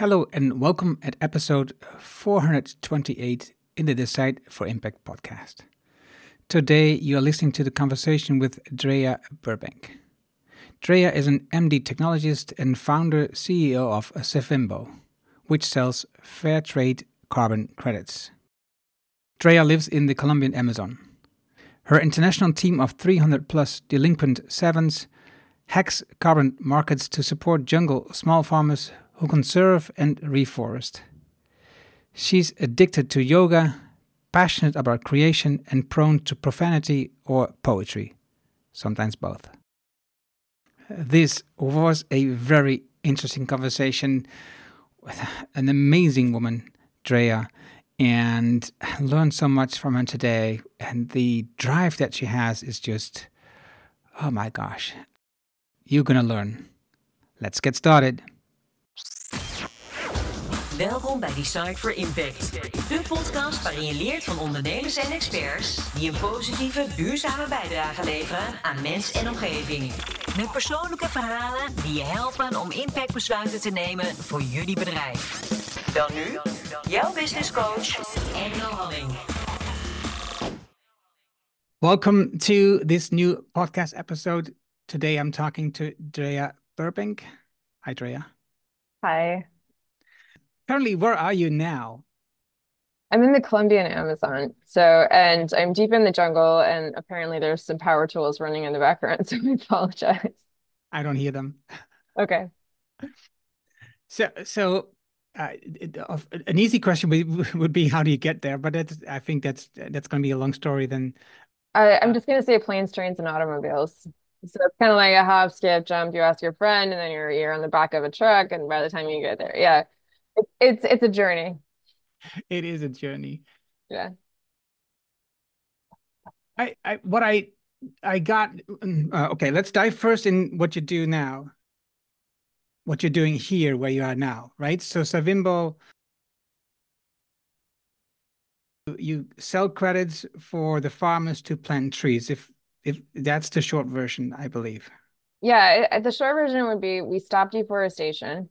Hello and welcome at episode 428 in the Decide for Impact podcast. Today you are listening to the conversation with Drea Burbank. Drea is an MD technologist and founder CEO of Savimbo, which sells fair trade carbon credits. Drea lives in the Colombian Amazon. Her international team of 300 plus delinquent savants hacks carbon markets to support jungle small farmers who conserve and reforest. She's addicted to yoga, passionate about creation, and prone to profanity or poetry, sometimes both. This was a very interesting conversation with an amazing woman, Drea, and I learned so much from her today. And the drive that she has is just, oh my gosh, you're gonna learn. Let's get started. Welkom bij Design for Impact. De podcast waarin je leert van ondernemers en experts die een positieve, duurzame bijdrage leveren aan mens en omgeving. Met persoonlijke verhalen die je helpen om impactbesluiten te nemen voor jullie bedrijf. Dan nu, jouw business coach, Engel Halling. Welcome to this new podcast episode. Today I'm talking to Drea Burbank. Hi, Drea. Hi. Currently, where are you now? I'm in the Colombian Amazon. So, and I'm deep in the jungle, and apparently there's some power tools running in the background. So I apologize. I don't hear them. Okay. So, so uh, an easy question would, would be how do you get there? But that's, I think that's that's going to be a long story. Then I, I'm just going to say planes, trains, and automobiles. So it's kind of like a hop, skip, jump. You ask your friend, and then you're you're on the back of a truck, and by the time you get there, yeah, it's it's a journey. it is a journey. Yeah. I, I what I I got uh, okay. Let's dive first in what you do now. What you're doing here, where you are now, right? So Savimbo, you sell credits for the farmers to plant trees. If if that's the short version, I believe. Yeah, it, the short version would be we stop deforestation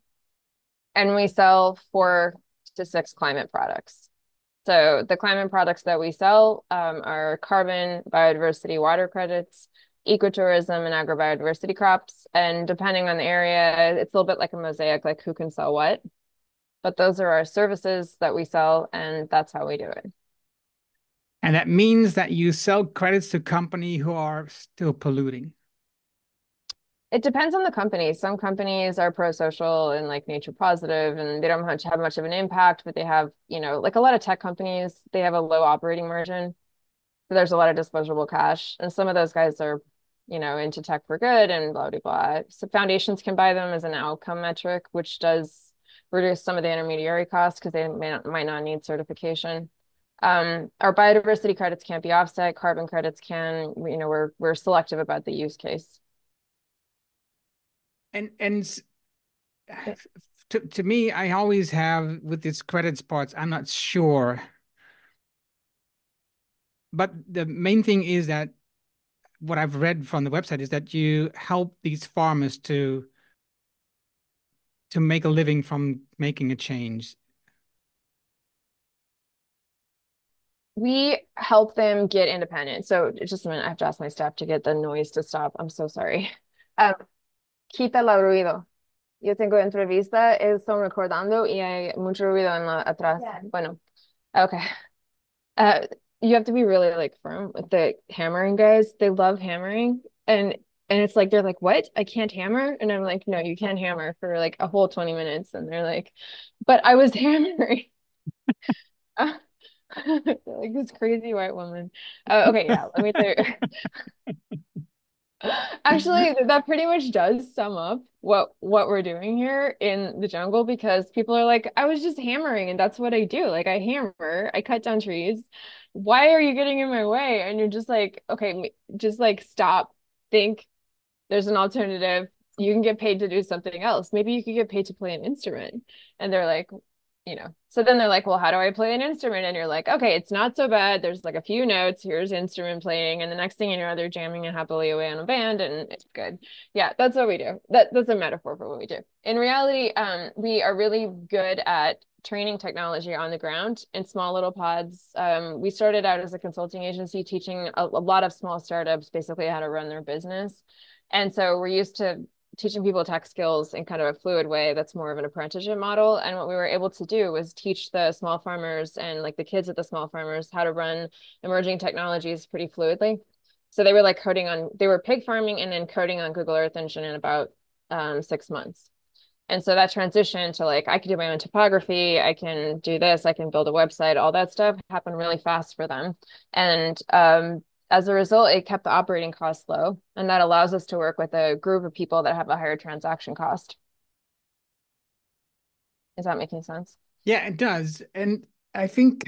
and we sell four to six climate products. So the climate products that we sell um, are carbon, biodiversity, water credits, ecotourism, and agrobiodiversity crops. And depending on the area, it's a little bit like a mosaic, like who can sell what. But those are our services that we sell, and that's how we do it. And that means that you sell credits to companies who are still polluting. It depends on the company. Some companies are pro-social and like nature positive, and they don't much have much of an impact, but they have, you know, like a lot of tech companies, they have a low operating margin. So there's a lot of disposable cash. And some of those guys are, you know, into tech for good and blah blah blah. So foundations can buy them as an outcome metric, which does reduce some of the intermediary costs because they may not, might not need certification. Um, our biodiversity credits can't be offset, carbon credits can, you know, we're we're selective about the use case and and to, to me i always have with these credit parts i'm not sure. But the main thing is that what i've read from the website is that you help these farmers to to make a living from making a change. We help them get independent. So just a minute i have to ask my staff to get the noise to stop. I'm so sorry. Um, quita el ruido. Yo tengo entrevista, estoy recordando y hay mucho ruido en la, atrás. Yeah. Bueno, okay. Uh, you have to be really like firm with the hammering guys. They love hammering, and and it's like they're like, "What? I can't hammer?" And I'm like, "No, you can't hammer for like a whole 20 minutes." And they're like, "But I was hammering." like this crazy white woman. Uh, okay, yeah. Let me. Actually, that pretty much does sum up what what we're doing here in the jungle because people are like, I was just hammering and that's what I do. Like I hammer, I cut down trees. Why are you getting in my way? And you're just like, okay, just like stop, think. There's an alternative. You can get paid to do something else. Maybe you could get paid to play an instrument. And they're like, you know, so then they're like, well, how do I play an instrument? And you're like, okay, it's not so bad. There's like a few notes. Here's instrument playing. And the next thing you know, they're jamming and happily away on a band and it's good. Yeah, that's what we do. That, that's a metaphor for what we do. In reality, um, we are really good at training technology on the ground in small little pods. Um, we started out as a consulting agency teaching a, a lot of small startups basically how to run their business. And so we're used to teaching people tech skills in kind of a fluid way that's more of an apprenticeship model. And what we were able to do was teach the small farmers and like the kids at the small farmers how to run emerging technologies pretty fluidly. So they were like coding on they were pig farming and then coding on google earth engine in about um, six months. And so that transition to like i can do my own topography i can do this i can build a website all that stuff happened really fast for them. And um, as a result, it kept the operating costs low, and that allows us to work with a group of people that have a higher transaction cost. Is that making sense? Yeah, it does. And I think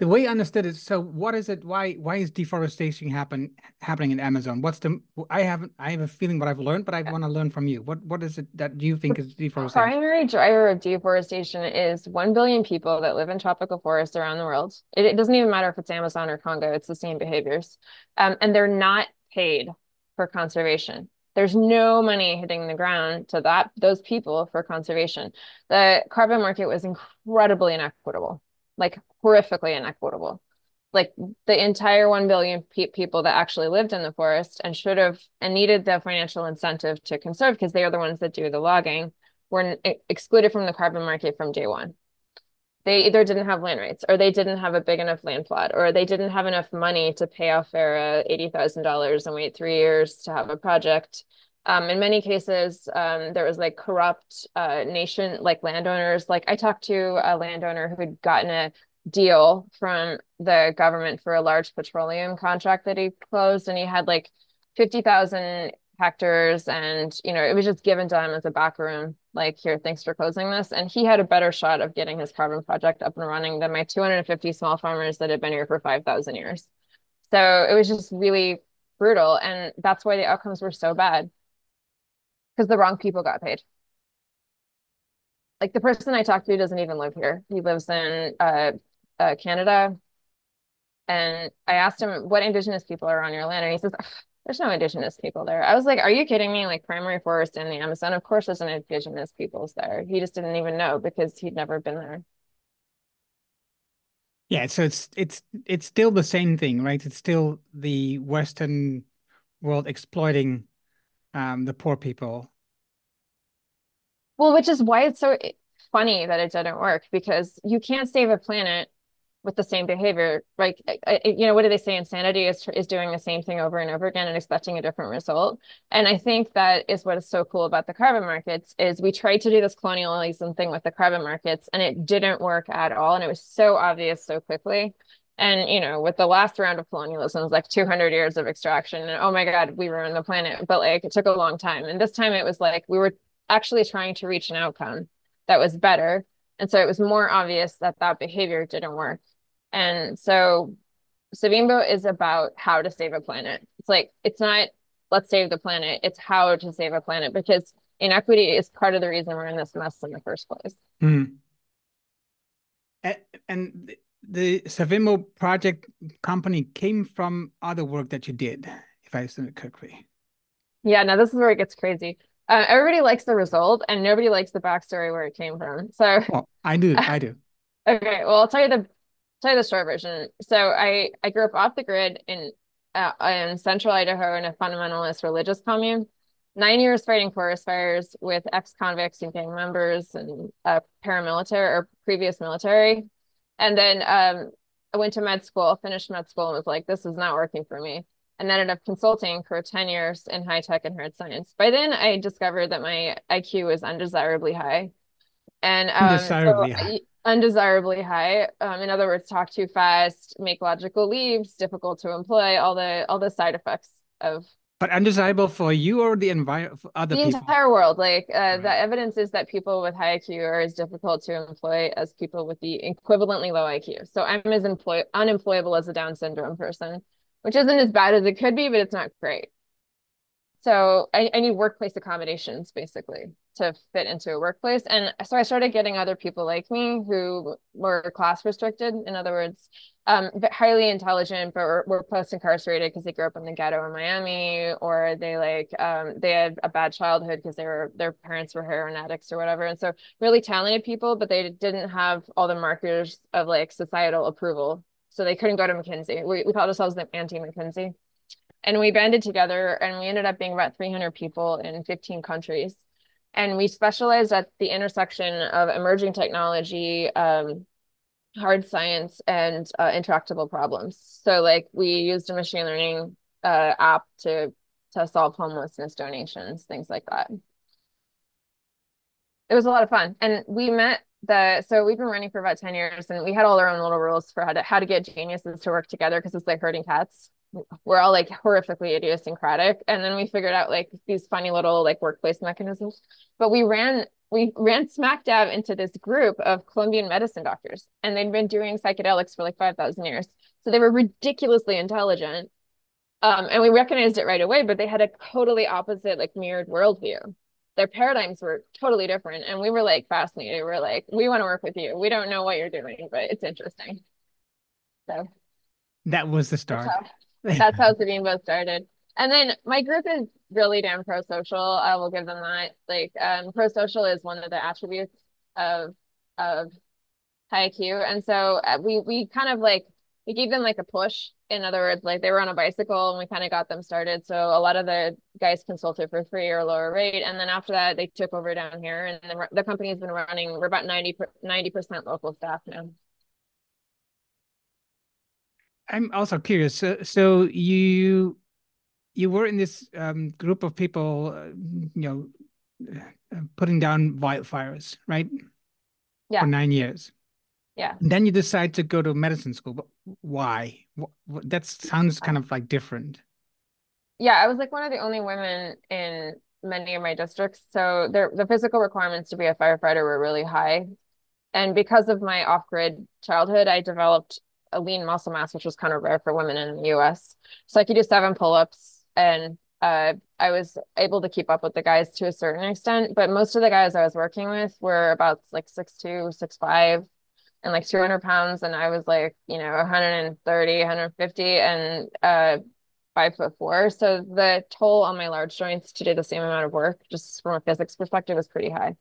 the way I understood it, so what is it? Why why is deforestation happen happening in Amazon? What's the I haven't I have a feeling what I've learned, but I want to learn from you. What what is it that you think is deforestation? The primary driver of deforestation is one billion people that live in tropical forests around the world. It, it doesn't even matter if it's Amazon or Congo; it's the same behaviors, um, and they're not paid for conservation. There's no money hitting the ground to that those people for conservation. The carbon market was incredibly inequitable like horrifically inequitable. Like the entire 1 billion pe people that actually lived in the forest and should have and needed the financial incentive to conserve because they are the ones that do the logging were excluded from the carbon market from day one. They either didn't have land rights or they didn't have a big enough land plot or they didn't have enough money to pay off their uh, $80,000 and wait three years to have a project. Um, in many cases, um, there was like corrupt uh, nation, like landowners. Like I talked to a landowner who'd gotten a deal from the government for a large petroleum contract that he closed, and he had like fifty thousand hectares, and you know it was just given to him as a back room. Like here, thanks for closing this, and he had a better shot of getting his carbon project up and running than my two hundred and fifty small farmers that had been here for five thousand years. So it was just really brutal, and that's why the outcomes were so bad because the wrong people got paid. Like the person I talked to doesn't even live here. He lives in uh, uh, Canada. And I asked him, what indigenous people are on your land? And he says, there's no indigenous people there. I was like, are you kidding me? Like primary forest in the Amazon, of course there's an indigenous peoples there. He just didn't even know because he'd never been there. Yeah, so it's it's it's still the same thing, right? It's still the Western world exploiting um, the poor people. Well, which is why it's so funny that it didn't work because you can't save a planet with the same behavior. Like, you know, what do they say? Insanity is is doing the same thing over and over again and expecting a different result. And I think that is what is so cool about the carbon markets is we tried to do this colonialism thing with the carbon markets and it didn't work at all. And it was so obvious so quickly. And you know, with the last round of colonialism, it was like 200 years of extraction, and oh my God, we ruined the planet. But like, it took a long time, and this time it was like we were actually trying to reach an outcome that was better, and so it was more obvious that that behavior didn't work. And so, Savimbo is about how to save a planet. It's like it's not let's save the planet; it's how to save a planet because inequity is part of the reason we're in this mess in the first place. Mm. And, and the Savimbo project company came from other work that you did, if I understand it correctly. Yeah, now this is where it gets crazy. Uh, everybody likes the result, and nobody likes the backstory where it came from. So, well, I do, I do. okay, well, I'll tell you the tell you the short version. So, I I grew up off the grid in uh, in central Idaho in a fundamentalist religious commune. Nine years fighting forest fires with ex-convicts and gang members and uh, paramilitary or previous military and then um, I went to med school, finished med school, and was like, this is not working for me. And ended up consulting for 10 years in high tech and hard science. By then, I discovered that my IQ was undesirably high. And um, undesirably so, high. Undesirably high. Um, in other words, talk too fast, make logical leaps, difficult to employ, all the all the side effects of but undesirable for you or the environment other the people? entire world. Like uh, right. the evidence is that people with high IQ are as difficult to employ as people with the equivalently low IQ. So I'm as employ- unemployable as a Down syndrome person, which isn't as bad as it could be, but it's not great. So I, I need workplace accommodations basically to fit into a workplace. And so I started getting other people like me who were class restricted. In other words, um, highly intelligent, but were, were post incarcerated because they grew up in the ghetto in Miami, or they like um, they had a bad childhood because they were their parents were heroin addicts or whatever. And so really talented people, but they didn't have all the markers of like societal approval. So they couldn't go to McKinsey. We, we called ourselves the anti McKinsey and we banded together and we ended up being about 300 people in 15 countries and we specialized at the intersection of emerging technology um, hard science and uh, intractable problems. So like we used a machine learning uh, app to to solve homelessness donations things like that. It was a lot of fun. And we met the so we've been running for about 10 years and we had all our own little rules for how to how to get geniuses to work together because it's like herding cats we're all like horrifically idiosyncratic and then we figured out like these funny little like workplace mechanisms. But we ran we ran smack dab into this group of colombian medicine doctors and they'd been doing psychedelics for like 5000 years. So they were ridiculously intelligent um, and we recognized it right away but they had a totally opposite like mirrored worldview. Their paradigms were totally different and we were like fascinated. We we're like we want to work with you. We don't know what you're doing but it's interesting. So that was the start that's how Savimbo started. And then my group is really damn pro social. I will give them that. Like um pro social is one of the attributes of of high IQ. And so uh, we we kind of like we gave them like a push. In other words, like they were on a bicycle and we kind of got them started. So a lot of the guys consulted for free or lower rate. And then after that, they took over down here and the, the company's been running, we're about 90, 90% local staff now. I'm also curious. So, so you you were in this um, group of people, uh, you know, uh, putting down wildfires, right? Yeah. For nine years. Yeah. And then you decide to go to medicine school. But Why? That sounds kind of like different. Yeah, I was like one of the only women in many of my districts. So there, the physical requirements to be a firefighter were really high. And because of my off grid childhood, I developed a lean muscle mass, which was kind of rare for women in the US. So I could do seven pull ups and uh, I was able to keep up with the guys to a certain extent. But most of the guys I was working with were about like six two, six five, and like 200 pounds. And I was like, you know, 130, 150, and uh, five foot four. So the toll on my large joints to do the same amount of work, just from a physics perspective, was pretty high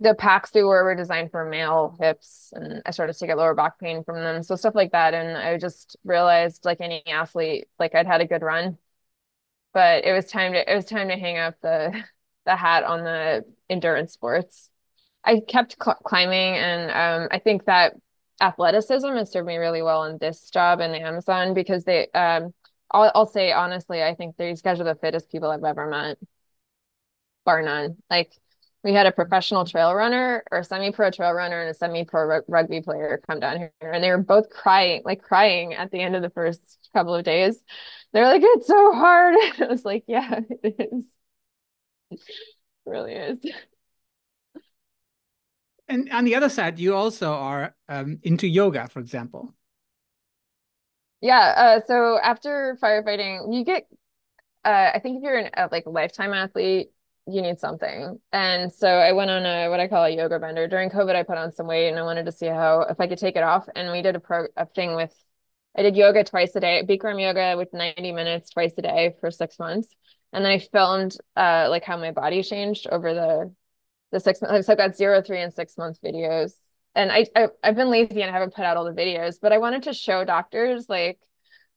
the packs they were were designed for male hips and I started to get lower back pain from them. So stuff like that. And I just realized like any athlete, like I'd had a good run, but it was time to, it was time to hang up the, the hat on the endurance sports. I kept cl climbing and um, I think that athleticism has served me really well in this job in Amazon because they, um, I'll, I'll say honestly, I think these guys are the fittest people I've ever met, bar none. Like we had a professional trail runner or semi-pro trail runner and a semi-pro rugby player come down here and they were both crying like crying at the end of the first couple of days. They're like it's so hard. I was like yeah it is. It really is. And on the other side you also are um, into yoga for example. Yeah uh, so after firefighting you get uh, i think if you're an, a like a lifetime athlete you need something. And so I went on a what I call a yoga bender. During COVID, I put on some weight and I wanted to see how if I could take it off. And we did a pro a thing with I did yoga twice a day, Bikram yoga with 90 minutes twice a day for six months. And then I filmed uh like how my body changed over the the six months. So I've got zero, three, and six month videos. And I, I I've been lazy and I haven't put out all the videos, but I wanted to show doctors like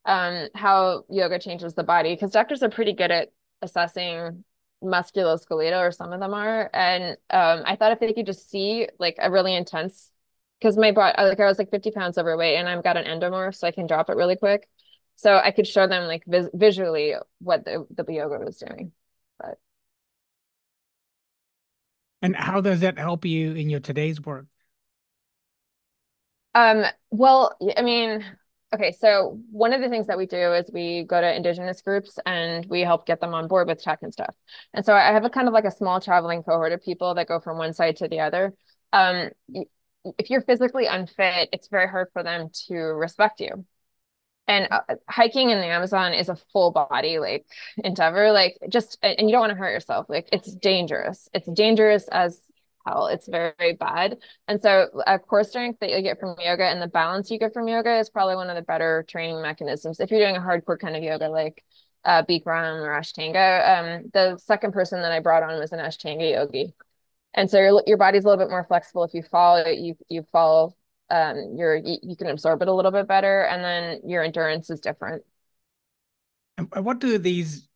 um how yoga changes the body because doctors are pretty good at assessing musculoskeletal or some of them are. And um i thought if they could just see like a really intense because my body like i was like 50 pounds overweight and i've got an endomorph so i can drop it really quick. So i could show them like vis- visually what the, the yoga was doing but. And how does that help you in your today's work? Um well i mean Okay, so one of the things that we do is we go to indigenous groups and we help get them on board with tech and stuff. And so I have a kind of like a small traveling cohort of people that go from one side to the other. Um, if you're physically unfit, it's very hard for them to respect you. and uh, hiking in the Amazon is a full body like endeavor like just and you don't want to hurt yourself like it's dangerous it's dangerous as hell it's very, very bad. And so a core strength that you get from yoga and the balance you get from yoga is probably one of the better training mechanisms. If you're doing a hardcore kind of yoga like uh, Bikram or Ashtanga um, the second person that I brought on was an Ashtanga yogi. And so your, your body's a little bit more flexible. If you fall you you fall um, you're you, you can absorb it a little bit better, and then your endurance is different. And what do these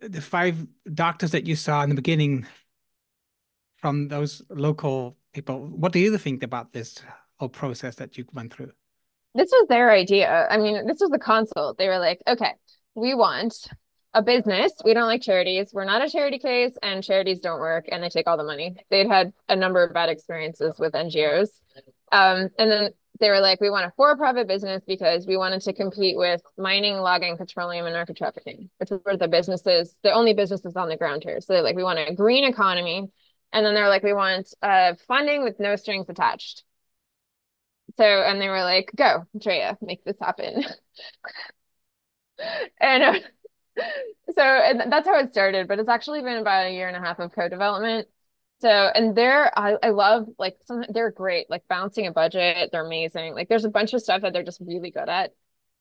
the five doctors that you saw in the beginning from those local people? What do you think about this whole process that you went through? This was their idea. I mean, this was the consult. They were like, okay, we want a business. We don't like charities. We're not a charity case, and charities don't work, and they take all the money. They'd had a number of bad experiences with NGOs. Um, and then they were like, we want a for-profit business because we wanted to compete with mining, logging, petroleum, and narco trafficking, which were the businesses, the only businesses on the ground here. So they're like, we want a green economy. And then they're like, we want uh, funding with no strings attached. So, and they were like, go, Drea, make this happen. and uh, so and that's how it started, but it's actually been about a year and a half of co-development. So, and they're, I, I love like some, they're great, like bouncing a budget. They're amazing. Like there's a bunch of stuff that they're just really good at.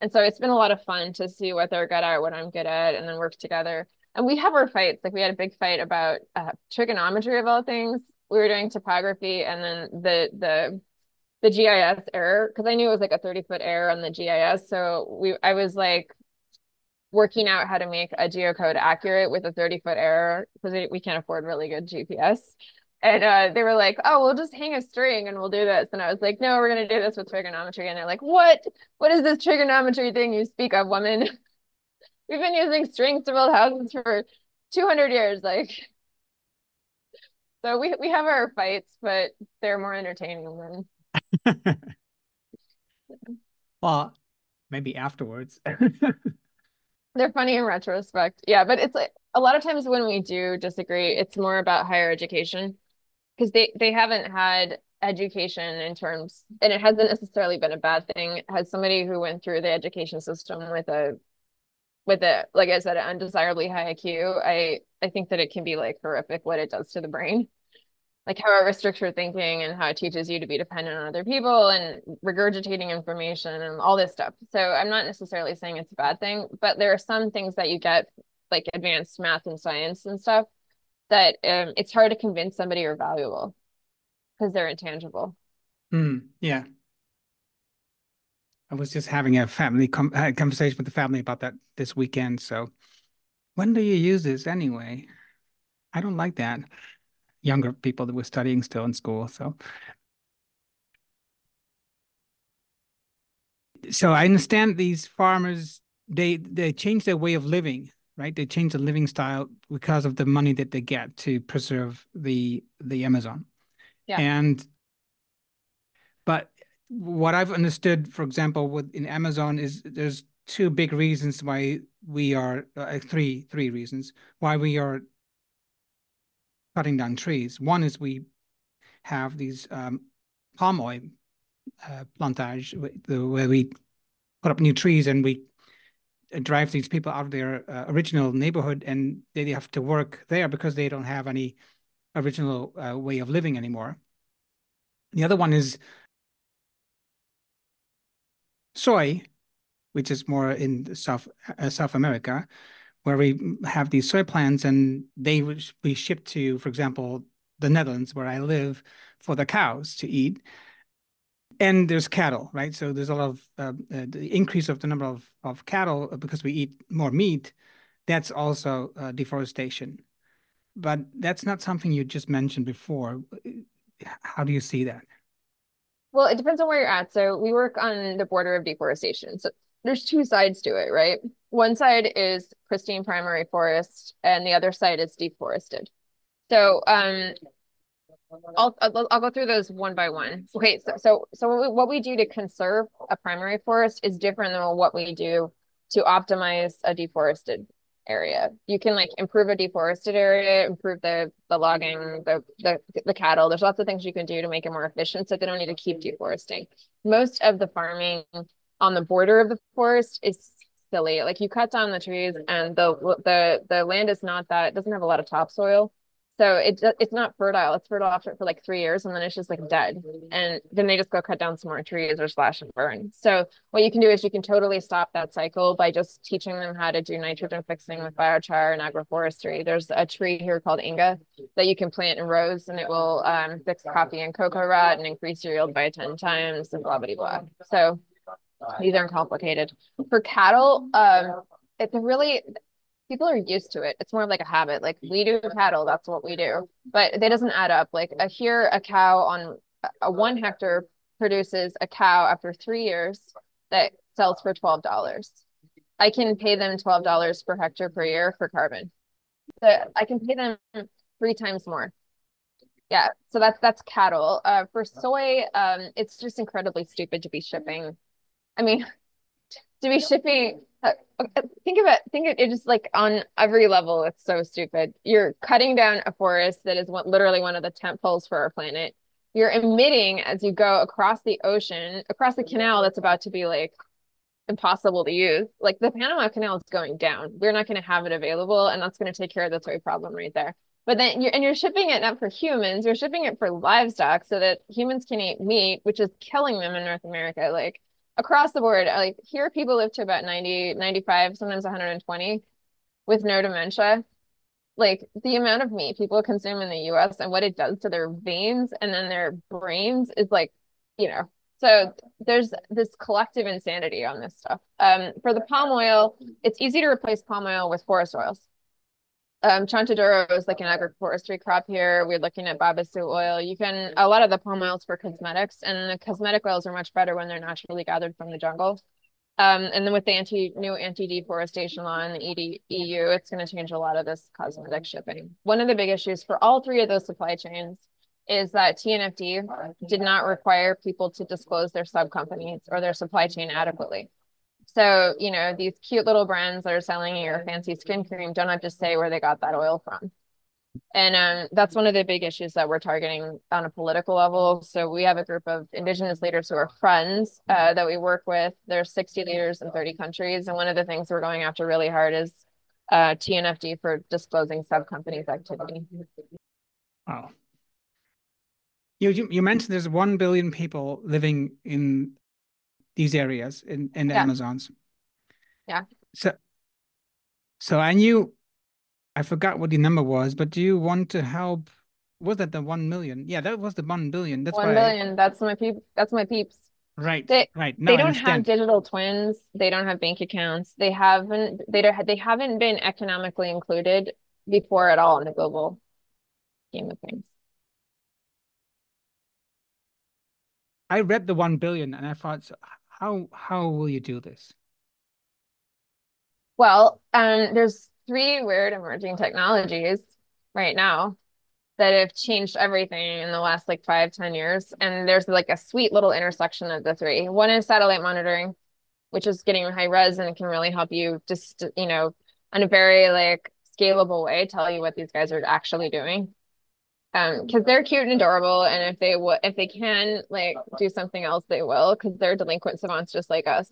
And so it's been a lot of fun to see what they're good at, what I'm good at, and then work together. And we have our fights. Like we had a big fight about uh, trigonometry of all things. We were doing topography and then the, the, the GIS error, because I knew it was like a 30 foot error on the GIS. So we, I was like, working out how to make a geocode accurate with a 30 foot error because we can't afford really good GPS. And uh, they were like, oh, we'll just hang a string and we'll do this. And I was like, no, we're going to do this with trigonometry. And they're like, what? What is this trigonometry thing you speak of, woman? We've been using strings to build houses for 200 years. Like, so we, we have our fights, but they're more entertaining than. well, maybe afterwards. They're funny in retrospect. Yeah, but it's like a lot of times when we do disagree, it's more about higher education because they they haven't had education in terms and it hasn't necessarily been a bad thing as somebody who went through the education system with a with it, like i said an undesirably high iq i i think that it can be like horrific what it does to the brain like how it restricts your thinking and how it teaches you to be dependent on other people and regurgitating information and all this stuff. So I'm not necessarily saying it's a bad thing, but there are some things that you get like advanced math and science and stuff that um, it's hard to convince somebody are valuable because they're intangible. Mm, yeah. I was just having a family com conversation with the family about that this weekend. So when do you use this anyway? I don't like that younger people that were studying still in school. So, so I understand these farmers they they change their way of living, right? They change the living style because of the money that they get to preserve the the Amazon. Yeah. And but what I've understood, for example, with in Amazon is there's two big reasons why we are uh, three three reasons why we are cutting down trees. One is we have these um, palm oil uh, plantage where we put up new trees and we uh, drive these people out of their uh, original neighborhood and they have to work there because they don't have any original uh, way of living anymore. The other one is soy, which is more in South uh, South America, where we have these soy plants and they be shipped to, for example, the Netherlands, where I live, for the cows to eat. And there's cattle, right? So there's a lot of uh, uh, the increase of the number of, of cattle because we eat more meat. That's also uh, deforestation. But that's not something you just mentioned before. How do you see that? Well, it depends on where you're at. So we work on the border of deforestation. So there's two sides to it, right? One side is pristine primary forest, and the other side is deforested. So um, I'll, I'll, I'll go through those one by one. Okay, so so so what we, what we do to conserve a primary forest is different than what we do to optimize a deforested area. You can like improve a deforested area, improve the the logging, the the the cattle. There's lots of things you can do to make it more efficient so they don't need to keep deforesting. Most of the farming on the border of the forest is silly. Like you cut down the trees and the the the land is not that it doesn't have a lot of topsoil. So it it's not fertile. It's fertile after for like three years and then it's just like dead. And then they just go cut down some more trees or slash and burn. So what you can do is you can totally stop that cycle by just teaching them how to do nitrogen fixing with biochar and agroforestry. There's a tree here called Inga that you can plant in rows and it will um, fix coffee and cocoa rot and increase your yield by 10 times and blah, blah, blah. So these aren't complicated. For cattle, um, it's really people are used to it. It's more of like a habit. Like we do cattle, that's what we do. But it doesn't add up. Like a, here, a cow on a one hectare produces a cow after three years that sells for twelve dollars. I can pay them twelve dollars per hectare per year for carbon. But I can pay them three times more. Yeah, so that's that's cattle. Uh, for soy, um, it's just incredibly stupid to be shipping I mean, to be shipping, Uh, think of it, think of it just like on every level, it's so stupid. You're cutting down a forest that is what literally one of the tent poles for our planet. You're emitting as you go across the ocean, across the canal that's about to be like impossible to use. Like the Panama Canal is going down. We're not going to have it available, and that's going to take care of the toy problem right there. But then you're and you're shipping it not for humans, you're shipping it for livestock so that humans can eat meat, which is killing them in North America. Like across the board, like here people live to about 90, 95, sometimes 120 with no dementia. Like the amount of meat people consume in the US and what it does to their veins and then their brains is like, you know, so there's this collective insanity on this stuff. Um, for the palm oil, it's easy to replace palm oil with forest oils um, Chontaduro is like an agroforestry crop here. We're looking at babassu oil. You can, a lot of the palm oils for cosmetics and the cosmetic oils are much better when they're naturally gathered from the jungle. Um, and then with the anti new anti-deforestation law in the ED, EU, it's going to change a lot of this cosmetic shipping. One of the big issues for all three of those supply chains is that TNFD did not require people to disclose their sub companies or their supply chain adequately. So, you know, these cute little brands that are selling your fancy skin cream don't have to say where they got that oil from. And um, that's one of the big issues that we're targeting on a political level. So we have a group of indigenous leaders who are friends uh, that we work with. There's 60 leaders in 30 countries. And one of the things we're going after really hard is uh, TNFD for disclosing sub companies activity. Wow. You, you, you mentioned there's 1 billion people living in these areas in, in the yeah. Amazons. Yeah. So so I knew I forgot what the number was, but do you want to help was that the one million? Yeah, that was the one billion. That's one billion. I... That's my peep that's my peeps. Right. They, right. No, they don't have digital twins. They don't have bank accounts. They haven't they don't they haven't been economically included before at all in the global game of things. I read the one billion and I thought how how will you do this? Well, um, there's three weird emerging technologies right now that have changed everything in the last like five ten years. And there's like a sweet little intersection of the three. One is satellite monitoring, which is getting high res and it can really help you just, you know, in a very like scalable way, tell you what these guys are actually doing um because they're cute and adorable and if they would if they can like do something else they will because they're delinquent savants just like us.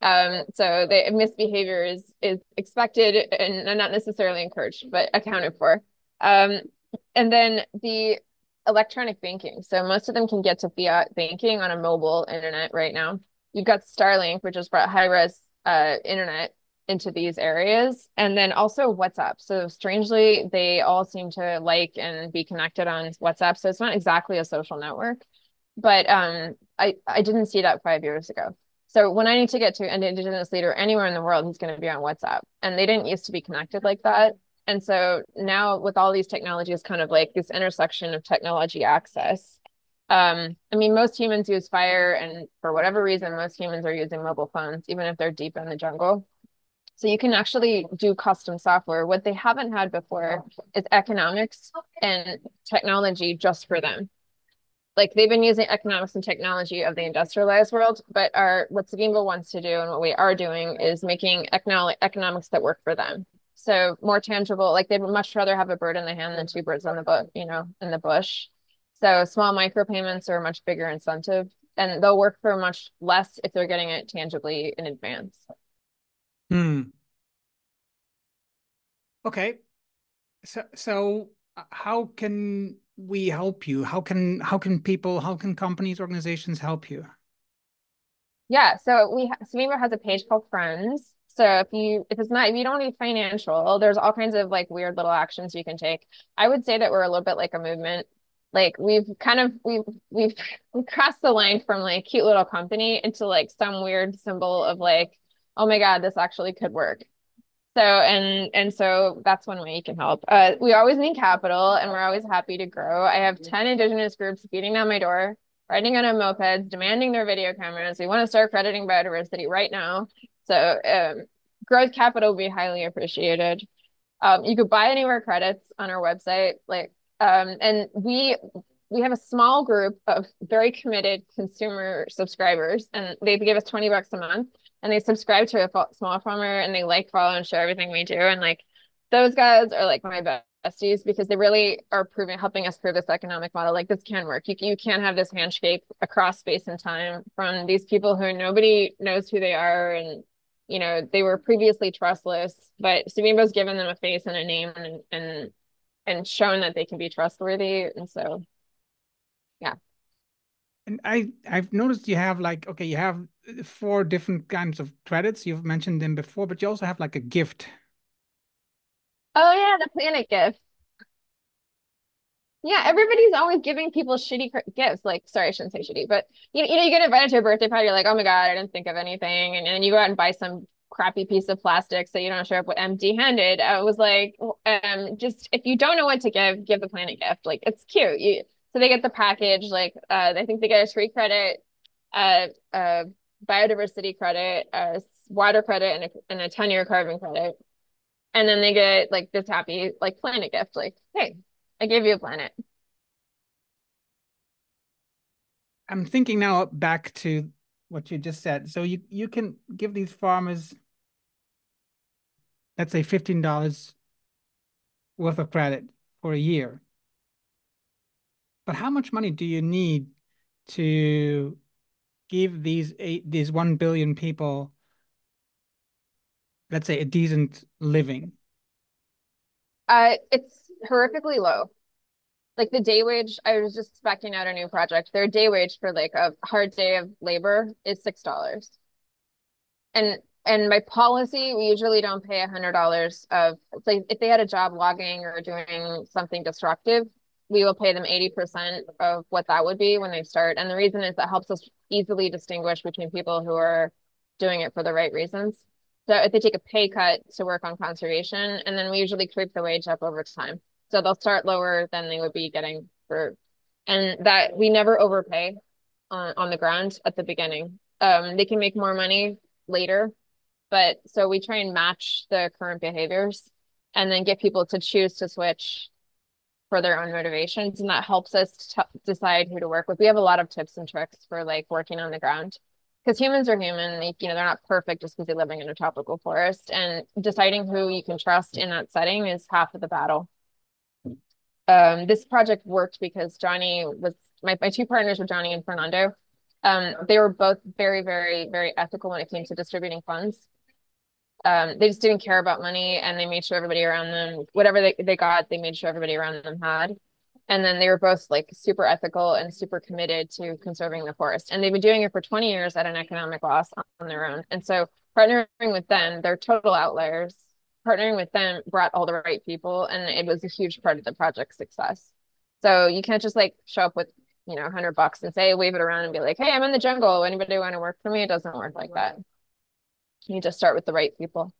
Um so the misbehavior is is expected and not necessarily encouraged but accounted for. Um and then the electronic banking. So most of them can get to fiat banking on a mobile internet right now. You've got starlink which has brought high res uh internet into these areas. And then also WhatsApp. So strangely, they all seem to like and be connected on WhatsApp. So it's not exactly a social network, but um, I, I didn't see that five years ago. So when I need to get to an indigenous leader anywhere in the world, he's going to be on WhatsApp. And they didn't used to be connected like that. And so now with all these technologies, kind of like this intersection of technology access. Um, I mean, most humans use fire, and for whatever reason, most humans are using mobile phones, even if they're deep in the jungle. So you can actually do custom software. What they haven't had before is economics and technology just for them. Like they've been using economics and technology of the industrialized world, but our what Savimbo wants to do and what we are doing is making economic economics that work for them. So more tangible, like they'd much rather have a bird in the hand than two birds on the bush, you know, in the bush. So small micropayments are a much bigger incentive and they'll work for much less if they're getting it tangibly in advance. Hmm. Okay. So so uh, how can we help you? How can how can people, how can companies, organizations help you? Yeah, so we Savimbo has a page called Friends. So if you if it's not if you don't need financial, there's all kinds of like weird little actions you can take. I would say that we're a little bit like a movement. Like we've kind of we've we've we crossed the line from like cute little company into like some weird symbol of like, oh my God, this actually could work. So and and so that's one way you can help. Uh, we always need capital, and we're always happy to grow. I have ten indigenous groups beating down my door riding on a mopeds, demanding their video cameras. We want to start crediting biodiversity right now. So um, growth capital would be highly appreciated. Um, you could buy any anywhere credits on our website, like, um, and we we have a small group of very committed consumer subscribers, and they give us twenty bucks a month, and they subscribe to a small farmer, and they like, follow, and share everything we do, and like those guys are like my besties because they really are proving helping us prove this economic model. Like this can work. You, you can't have this handshake across space and time from these people who nobody knows who they are and you know they were previously trustless but Savimbo's given them a face and a name and and and shown that they can be trustworthy and so and i i've noticed you have like okay you have four different kinds of credits you've mentioned them before but you also have like a gift Oh yeah, the planet gift. Yeah, everybody's always giving people shitty gifts. Like, sorry, I shouldn't say shitty, but you know, you know, you get invited to a birthday party, you're like, oh my God, I didn't think of anything. And then you go out and buy some crappy piece of plastic so you don't show up with empty handed. I was like, um, just if you don't know what to give, give the planet gift. Like, it's cute. You, so they get the package, like, uh, I think they get a tree credit, uh, uh, biodiversity credit, uh, water credit, and a, and a 10 year carbon credit. And then they get like this happy like planet gift like hey i gave you a planet. I'm thinking now back to what you just said. So you you can give these farmers let's say $15 worth of credit for a year but how much money do you need to give these eight these 1 billion people let's say a decent living? Uh, it's horrifically low. Like the day wage, I was just specking out a new project. Their day wage for like a hard day of labor is six dollars. And and my policy, we usually don't pay a hundred dollars of like if they had a job logging or doing something destructive, we will pay them 80% of what that would be when they start. And the reason is that helps us easily distinguish between people who are doing it for the right reasons. So if they take a pay cut to work on conservation, and then we usually creep the wage up over time. So they'll start lower than they would be getting for, and that we never overpay on, on the ground at the beginning. Um, they can make more money later, but so we try and match the current behaviors and then get people to choose to switch for their own motivations. And that helps us decide who to work with. We have a lot of tips and tricks for like working on the ground because humans are human they, you know they're not perfect just because they're living in a tropical forest and deciding who you can trust in that setting is half of the battle um, this project worked because johnny was my, my two partners were johnny and fernando um, they were both very very very ethical when it came to distributing funds um, they just didn't care about money and they made sure everybody around them whatever they, they got they made sure everybody around them had. And then they were both like super ethical and super committed to conserving the forest. And they've been doing it for 20 years at an economic loss on their own. And so partnering with them they're total outliers. Partnering with them brought all the right people and it was a huge part of the project's success. So you can't just like show up with you know 100 bucks and say wave it around and be like hey i'm in the jungle. Anybody want to work for me? It doesn't work like that you just start with the right people.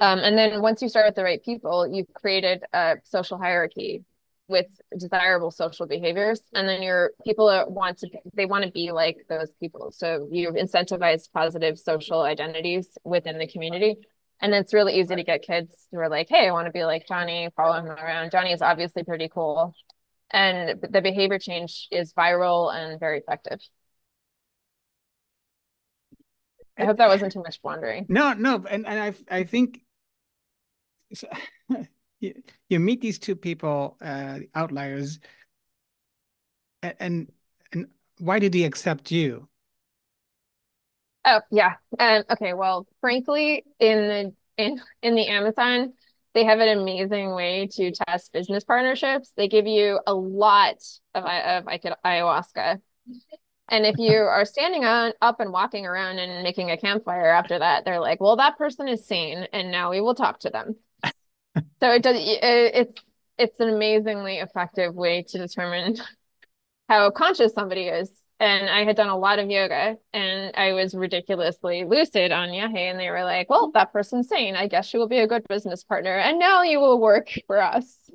Um, and then once you start with the right people you've created a social hierarchy with desirable social behaviors. And then your people want to they want to be like those people. So you've incentivized positive social identities within the community. And it's really easy to get kids who are like hey i want to be like johnny follow him around. Johnny is obviously pretty cool. And the behavior change is viral and very effective i hope that wasn't too much wandering no no and, and i i think you, you meet these two people, uh, outliers, and and why did he accept you? Oh yeah. Um, okay. Well, frankly, in the in in the Amazon, they have an amazing way to test business partnerships. They give you a lot of of ayahuasca, and if you are standing on up and walking around and making a campfire after that, they're like, "Well, that person is sane, and now we will talk to them." so it does. It, it's it's an amazingly effective way to determine how conscious somebody is and I had done a lot of yoga and I was ridiculously lucid on Yahe and they were like, well, that person's sane. I guess she will be a good business partner and now you will work for us.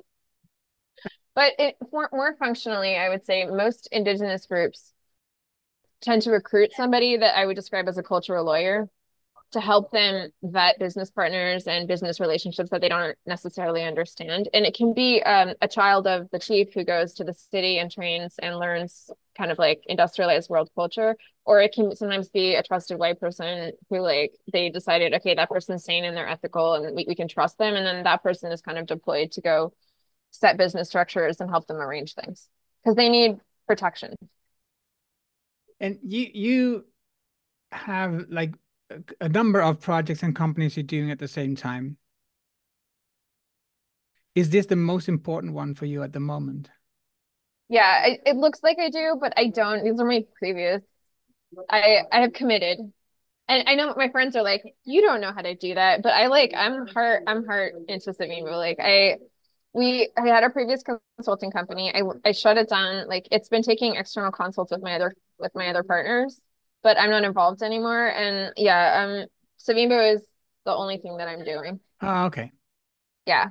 But it, more, more functionally, I would say most indigenous groups tend to recruit somebody that I would describe as a cultural lawyer to help them vet business partners and business relationships that they don't necessarily understand. And it can be um, a child of the chief who goes to the city and trains and learns kind of like industrialized world culture, or it can sometimes be a trusted white person who like they decided, okay, that person's sane and they're ethical and we, we can trust them. And then that person is kind of deployed to go set business structures and help them arrange things because they need protection. And you you have like a number of projects and companies you're doing at the same time. Is this the most important one for you at the moment? Yeah, it, looks like I do, but I don't. These are my previous. I I have committed. And I know my friends are like, you don't know how to do that. But I like I'm heart I'm heart into Savimbo. Like I we I had a previous consulting company. I I shut it down. Like it's been taking external consults with my other with my other partners but I'm not involved anymore. And yeah, um, Savimbo is the only thing that I'm doing. Oh, okay. Yeah.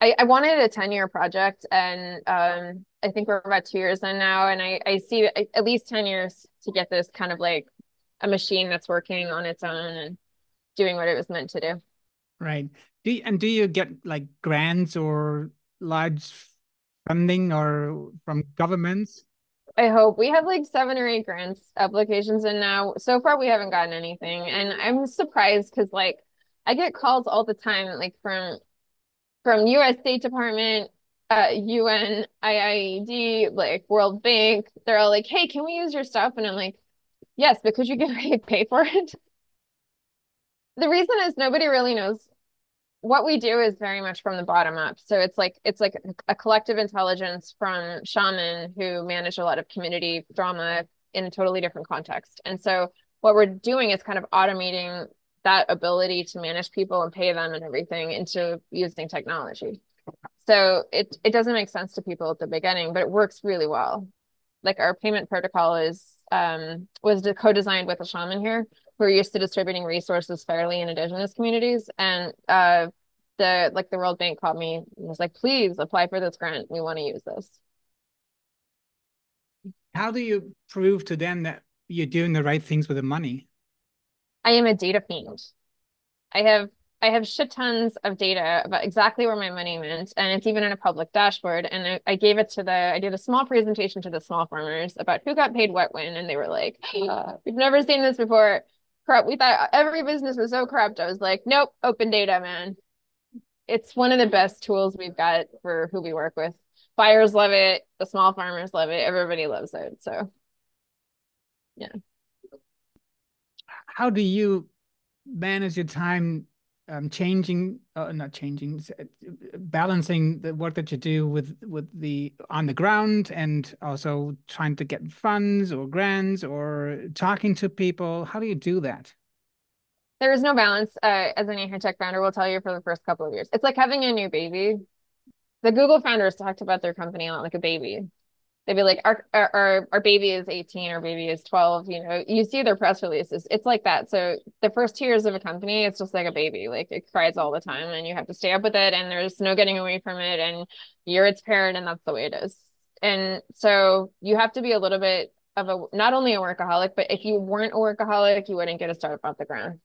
I, I wanted a 10 year project and um, I think we're about two years in now. And I, I see at least 10 years to get this kind of like a machine that's working on its own and doing what it was meant to do. Right. Do you, and do you get like grants or large funding or from governments? I hope we have like seven or eight grants applications in now. So far, we haven't gotten anything, and I'm surprised because like I get calls all the time, like from from U.S. State Department, uh, UN, IIED, like World Bank. They're all like, "Hey, can we use your stuff?" And I'm like, "Yes, because you can pay for it." the reason is nobody really knows what we do is very much from the bottom up. So it's like it's like a collective intelligence from shaman who manage a lot of community drama in a totally different context. And so what we're doing is kind of automating that ability to manage people and pay them and everything into using technology. So it it doesn't make sense to people at the beginning, but it works really well. Like our payment protocol is um was co-designed with a shaman here we're used to distributing resources fairly in indigenous communities. And uh the like the world bank called me and was like please apply for this grant. We want to use this. How do you prove to them that you're doing the right things with the money? I am a data fiend. I have I have shit tons of data about exactly where my money went, and it's even in a public dashboard. And I, I, gave it to the, I did a small presentation to the small farmers about who got paid what when, and they were like, uh, "We've never seen this before." Corrupt. We thought every business was so corrupt. I was like, nope, open data, man. It's one of the best tools we've got for who we work with. Buyers love it. The small farmers love it. Everybody loves it. So, yeah. How do you manage your time um, changing, uh, not changing, balancing the work that you do with with the on the ground, and also trying to get funds or grants or talking to people. How do you do that? There is no balance, uh, as any high tech founder will tell you for the first couple of years. It's like having a new baby. The Google founders talked about their company a lot like a baby they'd be like our, our our baby is 18 our baby is 12 you know you see their press releases it's like that. So the first two years of a company it's just like a baby like it cries all the time and you have to stay up with it and there's no getting away from it and you're its parent and that's the way it is. And so you have to be a little bit of a not only a workaholic but if you weren't a workaholic you wouldn't get a startup off the ground.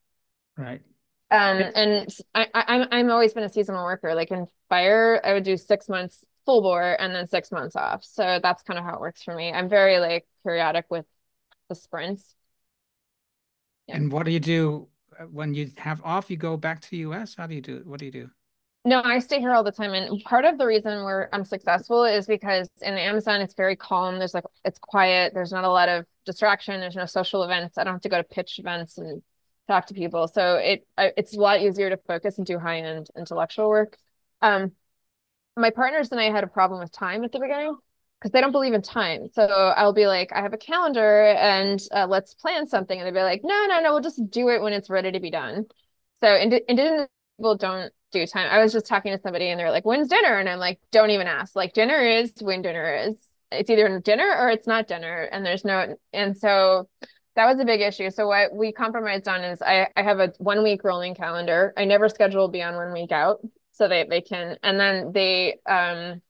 Right. Um and I, I I'm I'm always been a seasonal worker like in fire I would do six months full bore and then six months off. So that's kind of how it works for me. I'm very like periodic with the sprints. Yeah. And what do you do uh, when you have off? You go back to the US. How do you do? What do you do? No, I stay here all the time. And part of the reason we're I'm successful is because in Amazon it's very calm. There's like it's quiet. There's not a lot of distraction. There's no social events. I don't have to go to pitch events and talk to people. So it it's a lot easier to focus and do high-end intellectual work. Um, my partners and I had a problem with time at the beginning because they don't believe in time. So I'll be like, I have a calendar and uh, let's plan something. And they'd be like, no, no, no, we'll just do it when it's ready to be done. So ind- indigenous people don't do time. I was just talking to somebody and they're like, when's dinner? And I'm like, don't even ask. Like dinner is when dinner is. It's either dinner or it's not dinner. And there's no, and so that was a big issue. So what we compromised on is I, I have a one week rolling calendar. I never schedule beyond one week out so they, they can, and then they, um,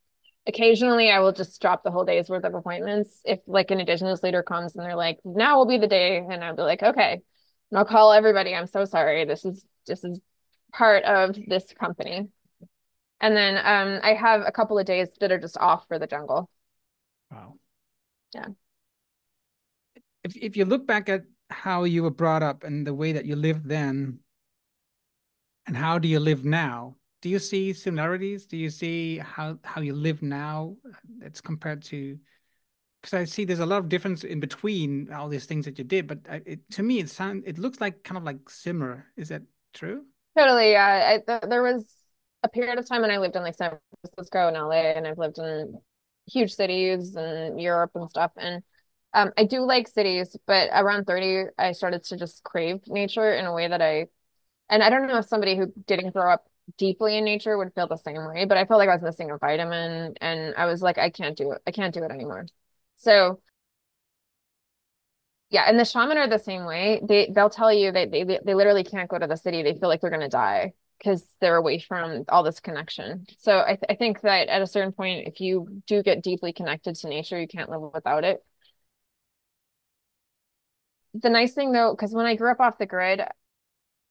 occasionally I will just drop the whole day's worth of appointments. If like an indigenous leader comes and they're like, now will be the day. And I'll be like, okay. And I'll call everybody. I'm so sorry. This is, this is part of this company. And then um, I have a couple of days that are just off for the jungle. Wow. Yeah. If if you look back at how you were brought up and the way that you lived then, and how do you live now? Do you see similarities? Do you see how how you live now? It's compared to because I see there's a lot of difference in between all these things that you did, but it, to me it sounds it looks like kind of like similar. Is that true? Totally. Yeah. I, th- there was a period of time when I lived in like San Francisco and LA, and I've lived in huge cities and Europe and stuff. And um, I do like cities, but around 30, I started to just crave nature in a way that I, and I don't know if somebody who didn't grow up deeply in nature would feel the same way, but I felt like I was missing a vitamin and I was like, I can't do it. I can't do it anymore. So yeah, and the shaman are the same way. They they'll tell you that they they literally can't go to the city. They feel like they're gonna die because they're away from all this connection. So I th- I think that at a certain point, if you do get deeply connected to nature, you can't live without it. The nice thing though, because when I grew up off the grid,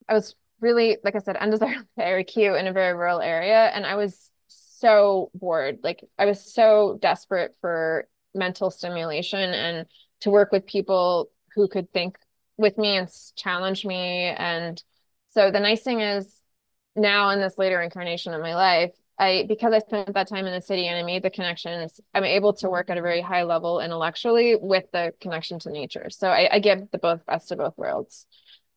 I was really, like I said, undesirable very cute in a very rural area, and I was so bored. Like I was so desperate for mental stimulation and to work with people who could think with me and challenge me. And so the nice thing is now in this later incarnation of my life, I because I spent that time in the city and I made the connections, I'm able to work at a very high level intellectually with the connection to nature. So I, I give the both best of both worlds.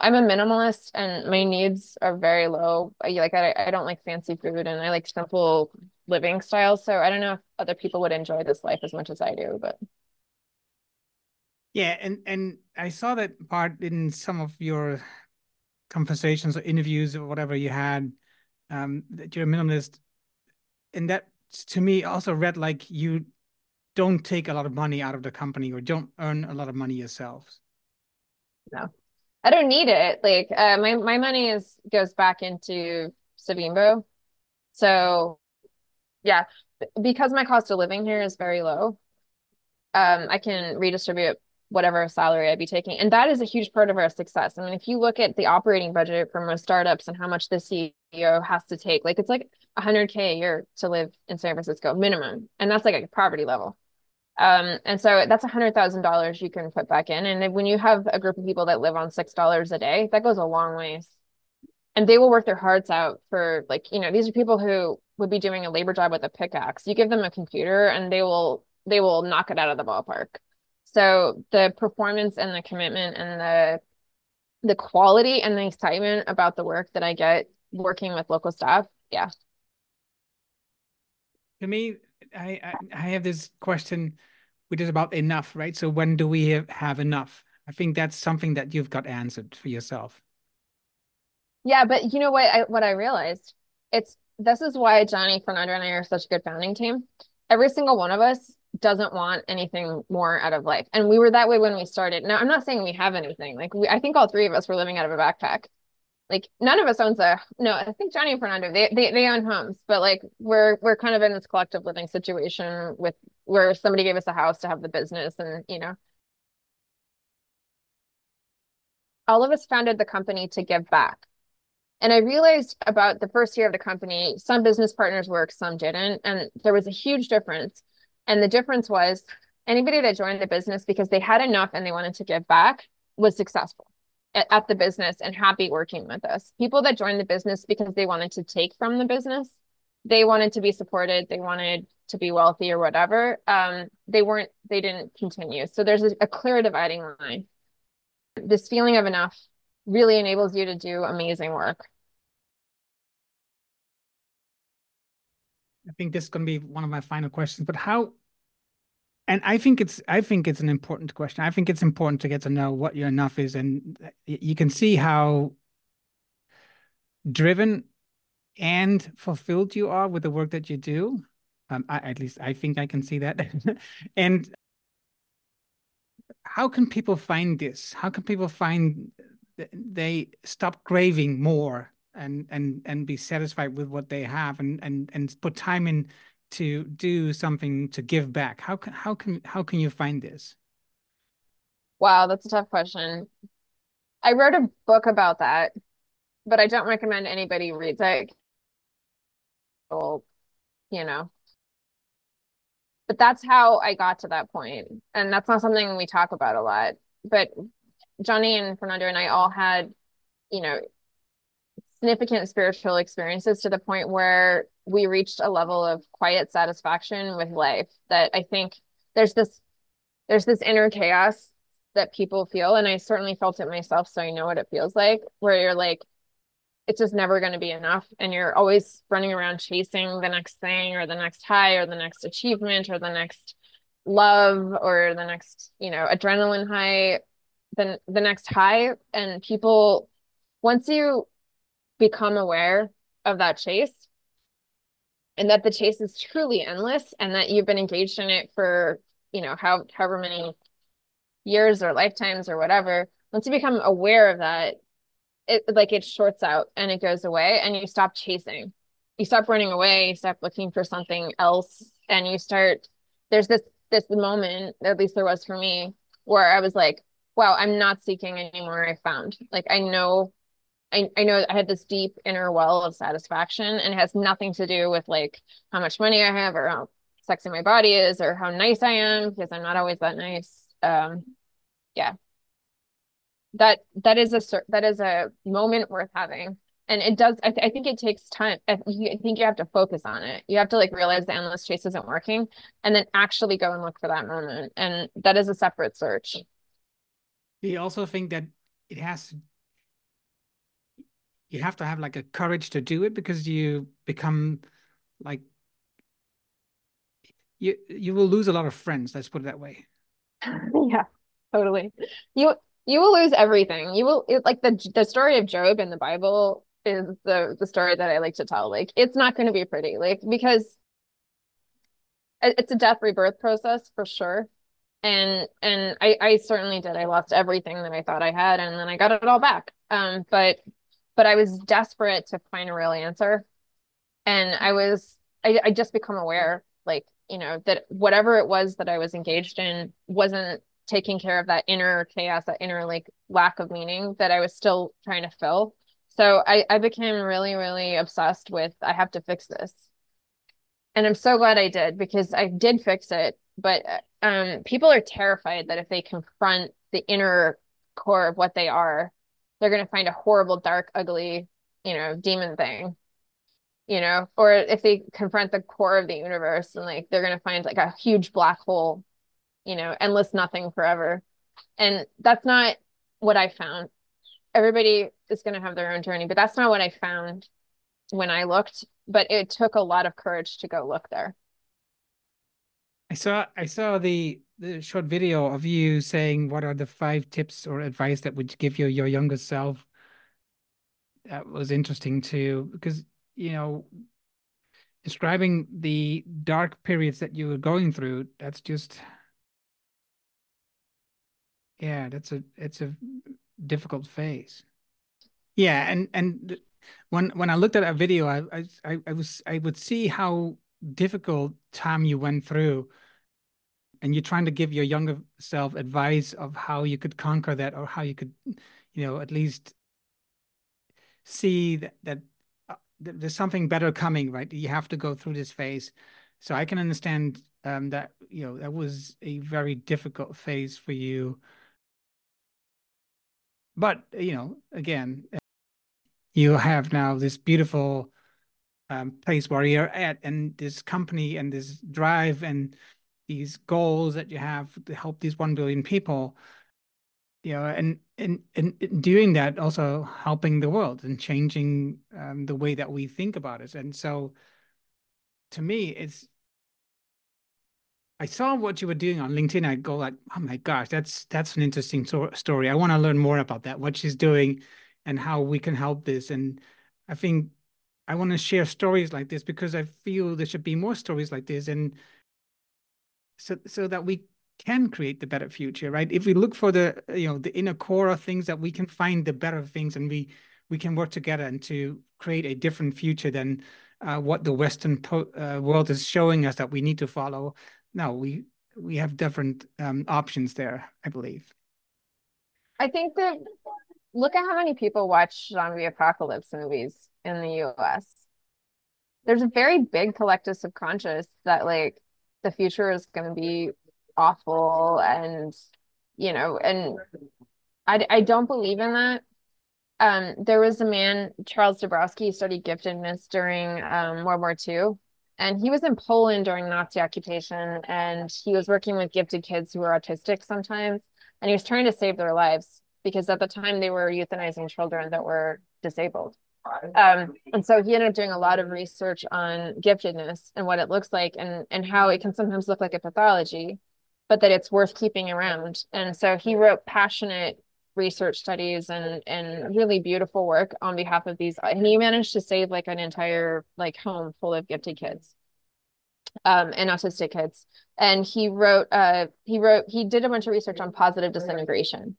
I'm a minimalist and my needs are very low. I, like I, I don't like fancy food and I like simple living styles. So I don't know if other people would enjoy this life as much as I do, but yeah, and and I saw that part in some of your conversations or interviews or whatever you had um, that you're a minimalist, and that to me also read like you don't take a lot of money out of the company or don't earn a lot of money yourselves. No, I don't need it. Like uh, my my money is goes back into Savimbo, so yeah, because my cost of living here is very low. Um, I can redistribute whatever salary I'd be taking. And that is a huge part of our success. I mean, if you look at the operating budget for most startups and how much the CEO has to take, like it's like 100K a year to live in San Francisco minimum. And that's like a poverty level. Um, and so that's a hundred thousand dollars you can put back in. And when you have a group of people that live on six dollars a day, that goes a long ways. And they will work their hearts out for like, you know, these are people who would be doing a labor job with a pickaxe. You give them a computer and they will they will knock it out of the ballpark. So the performance and the commitment and the the quality and the excitement about the work that I get working with local staff, yeah. To me, I, I, have this question, which is about enough, right? So when do we have, have enough? I think that's something that you've got answered for yourself. Yeah, but you know what? I what I realized, it's this is why Johnny Fernando and I are such a good founding team. Every single one of us doesn't want anything more out of life. And we were that way when we started. Now, I'm not saying we have anything. Like we, I think all three of us were living out of a backpack. Like none of us owns a no, I think Johnny and Fernando, they, they they own homes, but like we're we're kind of in this collective living situation with where somebody gave us a house to have the business and you know. All of us founded the company to give back. And I realized about the first year of the company, some business partners worked, some didn't. And there was a huge difference and the difference was anybody that joined the business because they had enough and they wanted to give back was successful. At, the business and happy working with us. People that joined the business because they wanted to take from the business, they wanted to be supported, they wanted to be wealthy or whatever. Um, they weren't, they didn't continue. So there's a, a clear dividing line. This feeling of enough really enables you to do amazing work. I think this to be one of my final questions, but how and I think it's I think it's an important question. I think it's important to get to know what your enough is, and you can see how driven and fulfilled you are with the work that you do. Um, I, at least I think I can see that. and how can people find this? How can people find they stop craving more and and and be satisfied with what they have and and and put time in to do something to give back. How can how can how can you find this? Wow that's a tough question. I wrote a book about that but i don't recommend anybody reads it. You know. But that's how i got to that point and that's not something we talk about a lot. But johnny and fernando and i all had you know significant spiritual experiences to the point where we reached a level of quiet satisfaction with life that I think there's this there's this inner chaos that people feel and I certainly felt it myself so I know what it feels like where you're like it's just never going to be enough and you're always running around chasing the next thing or the next high or the next achievement or the next love or the next you know adrenaline high then the next high and people once you become aware of that chase and that the chase is truly endless and that you've been engaged in it for you know how however many years or lifetimes or whatever once you become aware of that it like it shorts out and it goes away and you stop chasing. You stop running away you stop looking for something else and you start there's this this moment at least there was for me where i was like wow i'm not seeking anymore i found. Like i know I, I know I had this deep inner well of satisfaction and it has nothing to do with like how much money I have or how sexy my body is or how nice I am because I'm not always that nice. Um, yeah. That that is a that is a moment worth having. And it does I, th- I think it takes time. I, I think you have to focus on it. You have to like realize the endless chase isn't working and then actually go and look for that moment. And that is a separate search. Do you also think that it has to you have to have like a courage to do it because you become like you you will lose a lot of friends let's put it that way. Yeah totally. You you will lose everything. You will it, like the the story of Job in the bible is the the story that i like to tell. Like it's not going to be pretty like because it's a death rebirth process for sure. And and i i certainly did. I lost everything that i thought i had and then i got it all back. Um but but I was desperate to find a real answer. And I was, I, I just become aware, like, you know, that whatever it was that I was engaged in wasn't taking care of that inner chaos, that inner like lack of meaning that I was still trying to fill. So I, I became really, really obsessed with I have to fix this. And I'm so glad I did because I did fix it. But um, people are terrified that if they confront the inner core of what they are, they're going to find a horrible, dark, ugly, you know, demon thing, you know, or if they confront the core of the universe and like they're going to find like a huge black hole, you know, endless nothing forever. And that's not what I found. Everybody is going to have their own journey, but that's not what I found when I looked. But it took a lot of courage to go look there. I saw I saw the the short video of you saying what are the five tips or advice that would give you your younger self. That was interesting too, because you know, describing the dark periods that you were going through, that's just yeah, that's a it's a difficult phase. Yeah, and and when when I looked at that video, I I I was I would see how difficult time you went through and you're trying to give your younger self advice of how you could conquer that or how you could you know at least see that, that uh, there's something better coming right? You have to go through this phase. So i can understand um, that you know that was a very difficult phase for you. But you know, again, you have now this beautiful um, place where you're at, and this company and this drive and these goals that you have to help these one billion people. You know, and and and doing that also helping the world and changing um, the way that we think about it. And so, to me, it's I saw what you were doing on LinkedIn. I go like, oh my gosh, that's that's an interesting so- story. I want to learn more about that, what she's doing, and how we can help this. And I think I want to share stories like this because I feel there should be more stories like this, and so so that we can create the better future, right? If we look for the you know the inner core of things, that we can find the better things, and we we can work together and to create a different future than uh, what the Western uh, world is showing us that we need to follow no, we we have different um, options there, I believe. I think that look at how many people watch zombie apocalypse movies in the US. There's a very big collective subconscious that like the future is going to be awful and you know and I I don't believe in that. Um, there was a man, Charles Dabrowski, studied giftedness during um, World War II and he was in Poland during Nazi occupation and he was working with gifted kids who were autistic sometimes and he was trying to save their lives because at the time they were euthanizing children that were disabled um, and so he ended up doing a lot of research on giftedness and what it looks like and and how it can sometimes look like a pathology but that it's worth keeping around. And so he wrote passionate research studies and and really beautiful work on behalf of these and he managed to save like an entire like home full of gifted kids um and autistic kids. And he wrote uh he wrote he did a bunch of research on positive disintegration.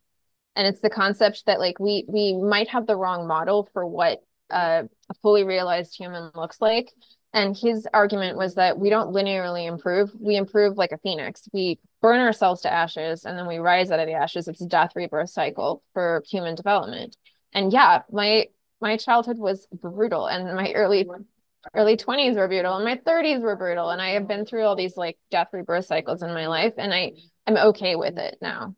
And it's the concept that like we we might have the wrong model for what a fully realized human looks like. And his argument was that we don't linearly improve we improve like a phoenix. We burn ourselves to ashes and then we rise out of the ashes. It's a death rebirth cycle for human development. And yeah my my childhood was brutal and my early early 20s were brutal and my 30s were brutal and i have been through all these like death rebirth cycles in my life and i i'm okay with it now.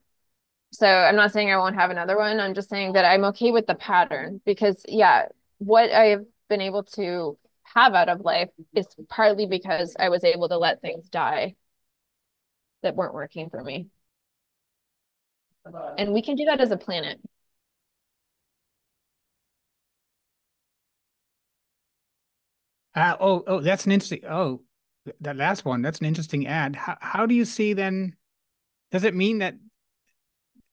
So i'm not saying i won't have another one. I'm just saying that i'm okay with the pattern because yeah what i've been able to have out of life is partly because i was able to let things die that weren't working for me. And we can do that as a planet. Uh, oh, oh, that's an interesting. Oh, that last one. That's an interesting ad. How how do you see then? Does it mean that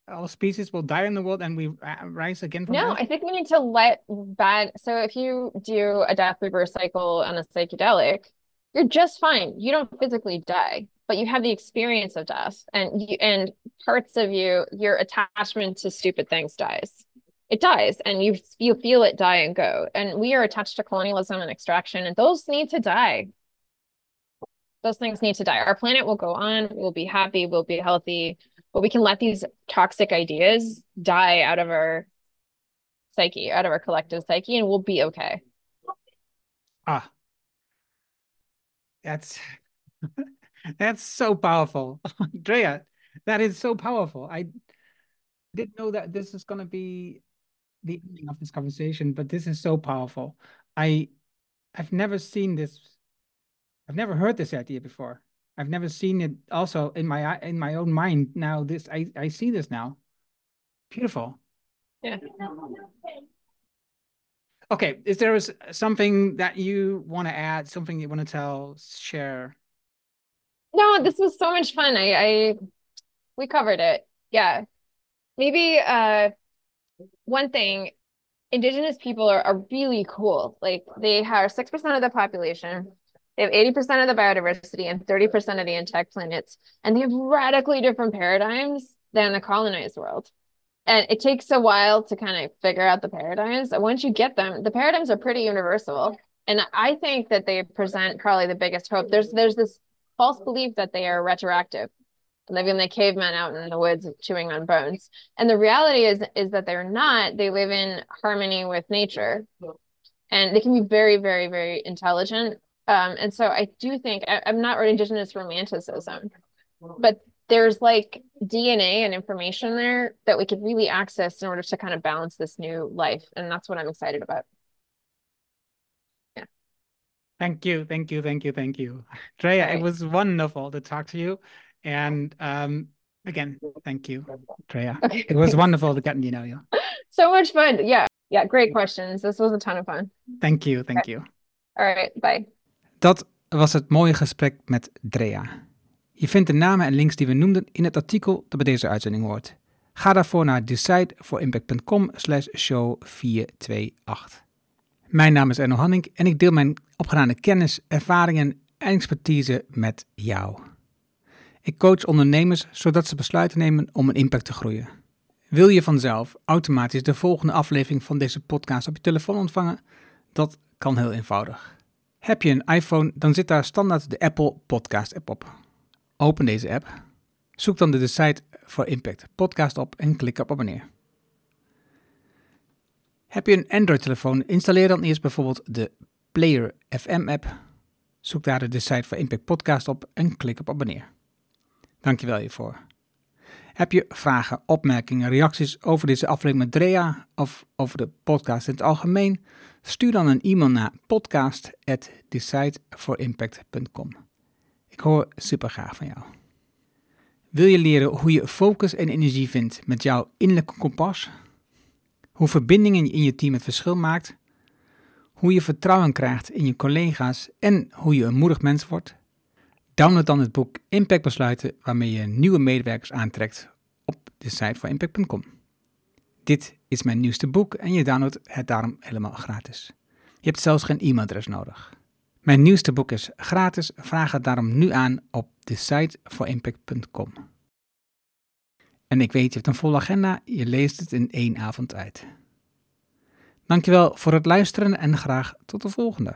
all species will die in the world and we uh, rise again from no that? i think we need to let bad so if you do a death reverse cycle on a psychedelic you're just fine. You don't physically die but you have the experience of death and you and parts of you your attachment to stupid things dies. It dies and you you feel it die and go. And we are attached to colonialism and extraction and those need to die. Those things need to die. Our planet will go on. We'll be happy. We'll be healthy but we can let these toxic ideas die out of our psyche out of our collective psyche and we'll be okay ah that's That's so powerful. Drea, that is so powerful. I didn't know that this is going to be the ending of this conversation, but this is so powerful. I I've never seen this. I've never heard this idea before. I've never seen it also in my in my own mind. Now this I I see this now. Beautiful. Yeah. Okay, is there something that you want to add, something you want to tell, share? No, this was so much fun. I, I we covered it. Yeah. Maybe uh one thing, indigenous people are, are really cool. Like they have 6% of the population. They have 80% of the biodiversity and 30% of the intact planets. And they have radically different paradigms than the colonized world. And it takes a while to kind of figure out the paradigms. And once you get them, the paradigms are pretty universal. And I think that they present probably the biggest hope. There's there's this false belief that they are retroactive living like cavemen out in the woods chewing on bones and the reality is is that they're not they live in harmony with nature and they can be very very very intelligent um, and so i do think I, am not writing indigenous romanticism but there's like DNA and information there that we could really access in order to kind of balance this new life. And that's what I'm excited about. Yeah. Thank you, thank you, thank you, thank you. Drea, Right. it was wonderful to talk to you. And um, again, thank you, Drea. Okay. It was wonderful to get to know you. So much fun. Yeah. Yeah. Great questions. This was a ton of fun. Thank you, thank you. All right. Bye. Dat was het mooie gesprek met Drea. Je vindt de namen en links die we noemden in het artikel dat bij deze uitzending hoort. Ga daarvoor naar decideforimpact.com slash show 428. Mijn naam is Erno Hanning en ik deel mijn opgedane kennis, ervaringen en expertise met jou. Ik coach ondernemers zodat ze besluiten nemen om een impact te groeien. Wil je vanzelf automatisch de volgende aflevering van deze podcast op je telefoon ontvangen? Dat kan heel eenvoudig. Heb je een iPhone, dan zit daar standaard de Apple Podcast app op. Open deze app, zoek dan de Decide for Impact podcast op en klik op abonneer. Heb je een Android-telefoon, installeer dan eerst bijvoorbeeld de Player FM app. Zoek daar de Decide for Impact podcast op en klik op abonneer. Dankjewel hiervoor. Heb je vragen, opmerkingen, reacties over deze aflevering met Drea of over de podcast in het algemeen? Stuur dan een e-mail naar podcast@decideforimpact.com. Ik hoor super graag van jou. Wil je leren hoe je focus en energie vindt met jouw innerlijke kompas? Hoe verbindingen in je team het verschil maakt? Hoe je vertrouwen krijgt in je collega's en hoe je een moedig mens wordt? Download dan het boek Impact Besluiten waarmee je nieuwe medewerkers aantrekt op de. Dit is mijn nieuwste boek en je downloadt het daarom helemaal gratis. Je hebt zelfs geen e-mailadres nodig. Mijn nieuwste boek is gratis, vraag het daarom nu aan op de site voor impact.com. En ik weet, je hebt een volle agenda, je leest het in één avond uit. Dankjewel voor het luisteren en graag tot de volgende.